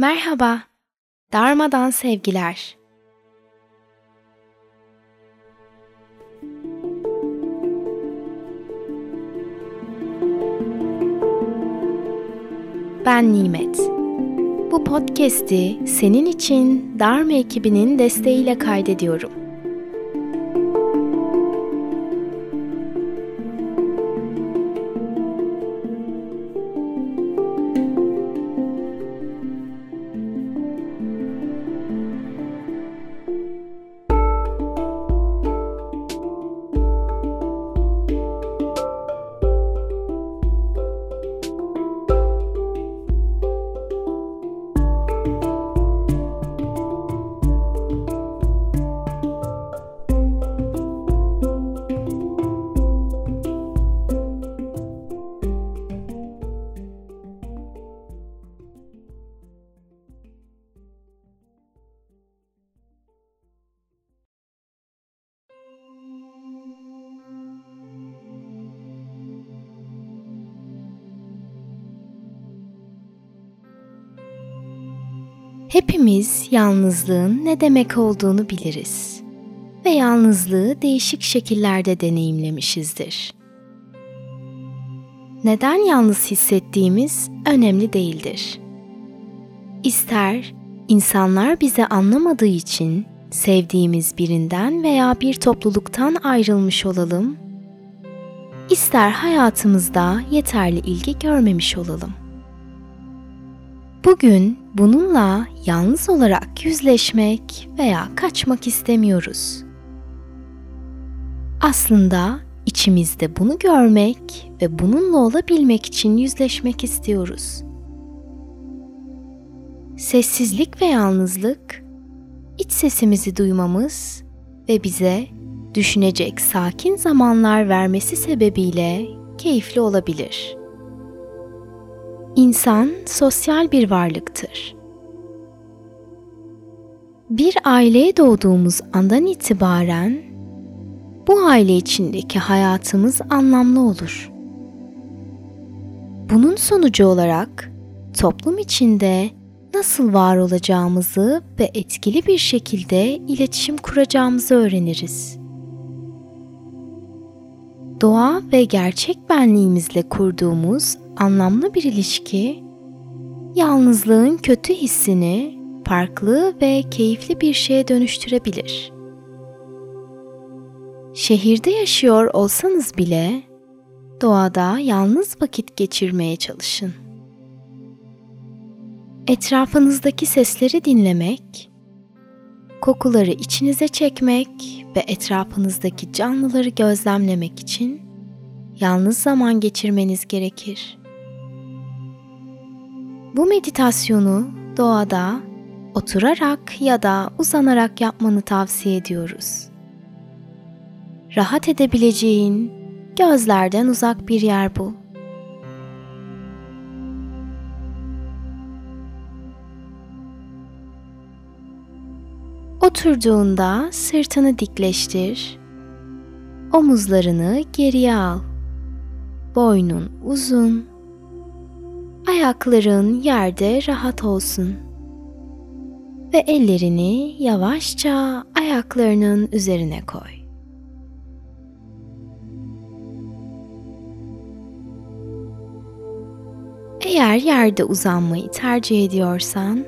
Merhaba, darmadan sevgiler. Ben Nimet. Bu podcast'i senin için Dharma ekibinin desteğiyle kaydediyorum. Hepimiz yalnızlığın ne demek olduğunu biliriz ve yalnızlığı değişik şekillerde deneyimlemişizdir. Neden yalnız hissettiğimiz önemli değildir. İster insanlar bizi anlamadığı için sevdiğimiz birinden veya bir topluluktan ayrılmış olalım, ister hayatımızda yeterli ilgi görmemiş olalım. Bugün bununla yalnız olarak yüzleşmek veya kaçmak istemiyoruz. Aslında içimizde bunu görmek ve bununla olabilmek için yüzleşmek istiyoruz. Sessizlik ve yalnızlık iç sesimizi duymamız ve bize düşünecek sakin zamanlar vermesi sebebiyle keyifli olabilir.'' İnsan sosyal bir varlıktır. Bir aileye doğduğumuz andan itibaren bu aile içindeki hayatımız anlamlı olur. Bunun sonucu olarak toplum içinde nasıl var olacağımızı ve etkili bir şekilde iletişim kuracağımızı öğreniriz. Doğa ve gerçek benliğimizle kurduğumuz anlamlı bir ilişki, yalnızlığın kötü hissini farklı ve keyifli bir şeye dönüştürebilir. Şehirde yaşıyor olsanız bile doğada yalnız vakit geçirmeye çalışın. Etrafınızdaki sesleri dinlemek, kokuları içinize çekmek ve etrafınızdaki canlıları gözlemlemek için yalnız zaman geçirmeniz gerekir. Bu meditasyonu doğada oturarak ya da uzanarak yapmanı tavsiye ediyoruz. Rahat edebileceğin, gözlerden uzak bir yer bul. Oturduğunda sırtını dikleştir. Omuzlarını geriye al. Boynun uzun Ayakların yerde rahat olsun. Ve ellerini yavaşça ayaklarının üzerine koy. Eğer yerde uzanmayı tercih ediyorsan,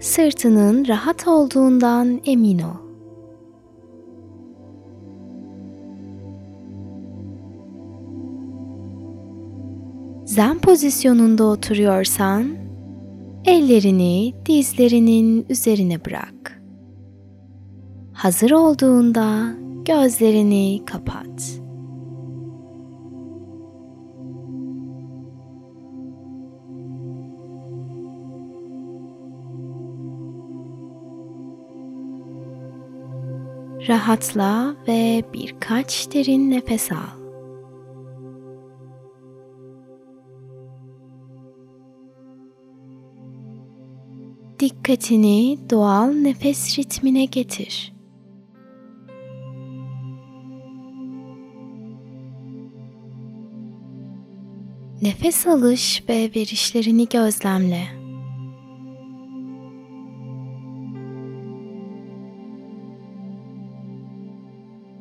sırtının rahat olduğundan emin ol. Zen pozisyonunda oturuyorsan ellerini dizlerinin üzerine bırak. Hazır olduğunda gözlerini kapat. Rahatla ve birkaç derin nefes al. Dikkatini doğal nefes ritmine getir. Nefes alış ve verişlerini gözlemle.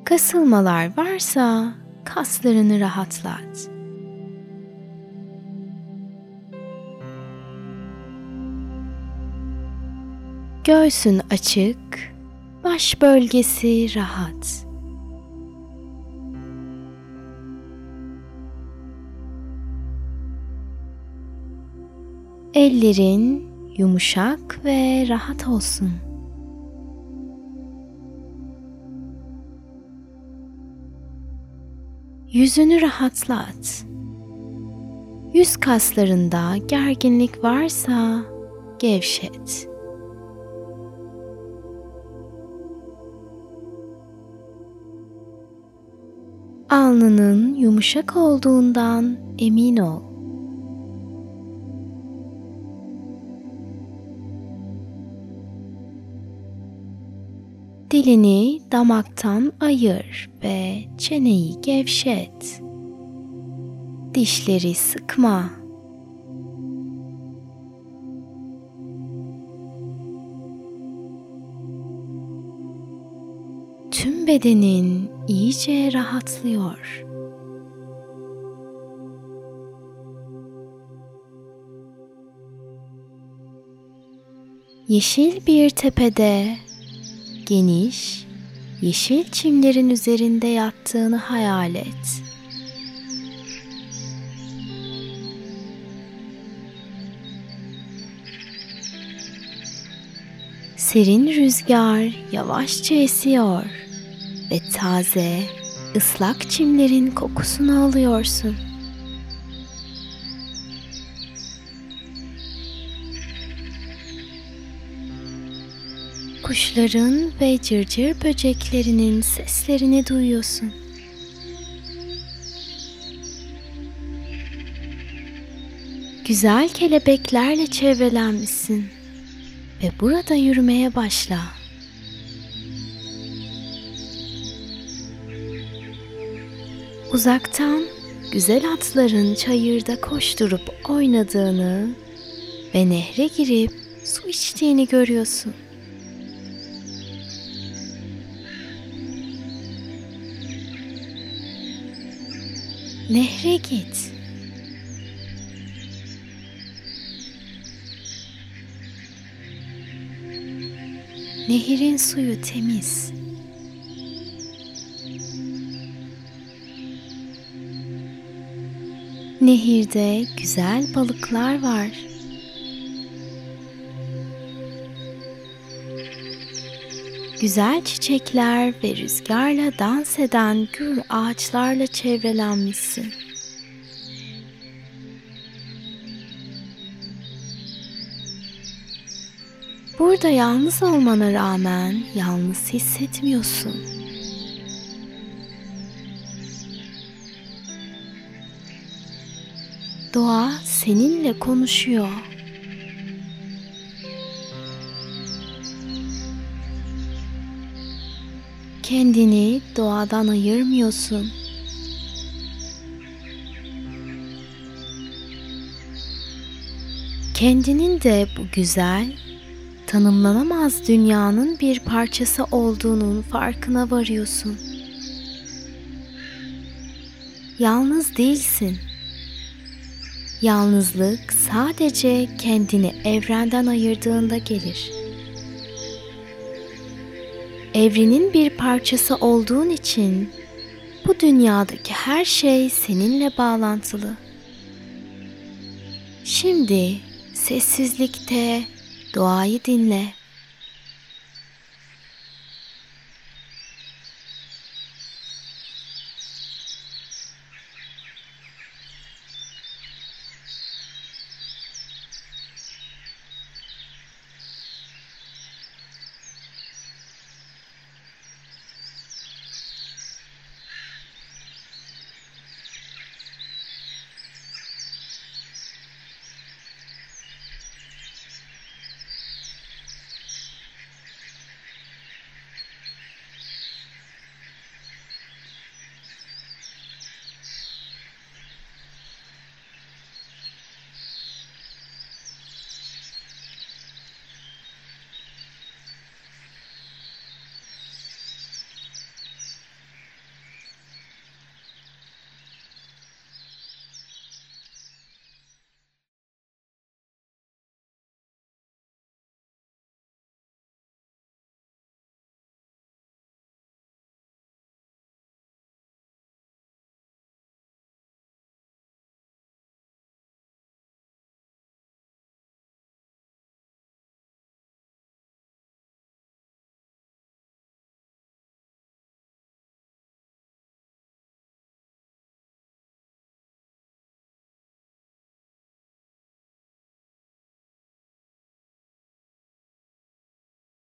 Kasılmalar varsa kaslarını rahatlat. Göğsün açık, baş bölgesi rahat. Ellerin yumuşak ve rahat olsun. Yüzünü rahatlat. Yüz kaslarında gerginlik varsa gevşet. Alnının yumuşak olduğundan emin ol. Dilini damaktan ayır ve çeneyi gevşet. Dişleri sıkma. Bedenin iyice rahatlıyor. Yeşil bir tepede geniş, yeşil çimlerin üzerinde yattığını hayal et. Serin rüzgar yavaşça esiyor ve taze, ıslak çimlerin kokusunu alıyorsun. Kuşların ve cırcır böceklerinin seslerini duyuyorsun. Güzel kelebeklerle çevrelenmişsin ve burada yürümeye başla. Uzaktan güzel atların çayırda koşturup oynadığını ve nehre girip su içtiğini görüyorsun. Nehre git. Nehirin suyu temiz. Nehirde güzel balıklar var. Güzel çiçekler ve rüzgarla dans eden gür ağaçlarla çevrelenmişsin. Burada yalnız olmana rağmen yalnız hissetmiyorsun. Doğa seninle konuşuyor. Kendini doğadan ayırmıyorsun. Kendinin de bu güzel, tanımlanamaz dünyanın bir parçası olduğunun farkına varıyorsun. Yalnız değilsin. Yalnızlık sadece kendini evrenden ayırdığında gelir. Evrenin bir parçası olduğun için bu dünyadaki her şey seninle bağlantılı. Şimdi sessizlikte doğayı dinle.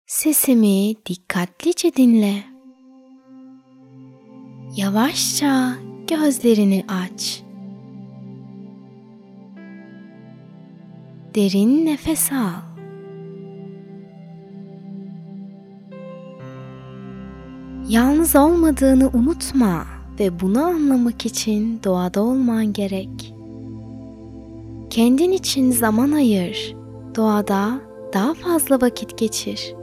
Sesimi dikkatlice dinle. Yavaşça gözlerini aç. Derin nefes al. Yalnız olmadığını unutma ve bunu anlamak için doğada olman gerek. Kendin için zaman ayır. Doğada daha fazla vakit geçir.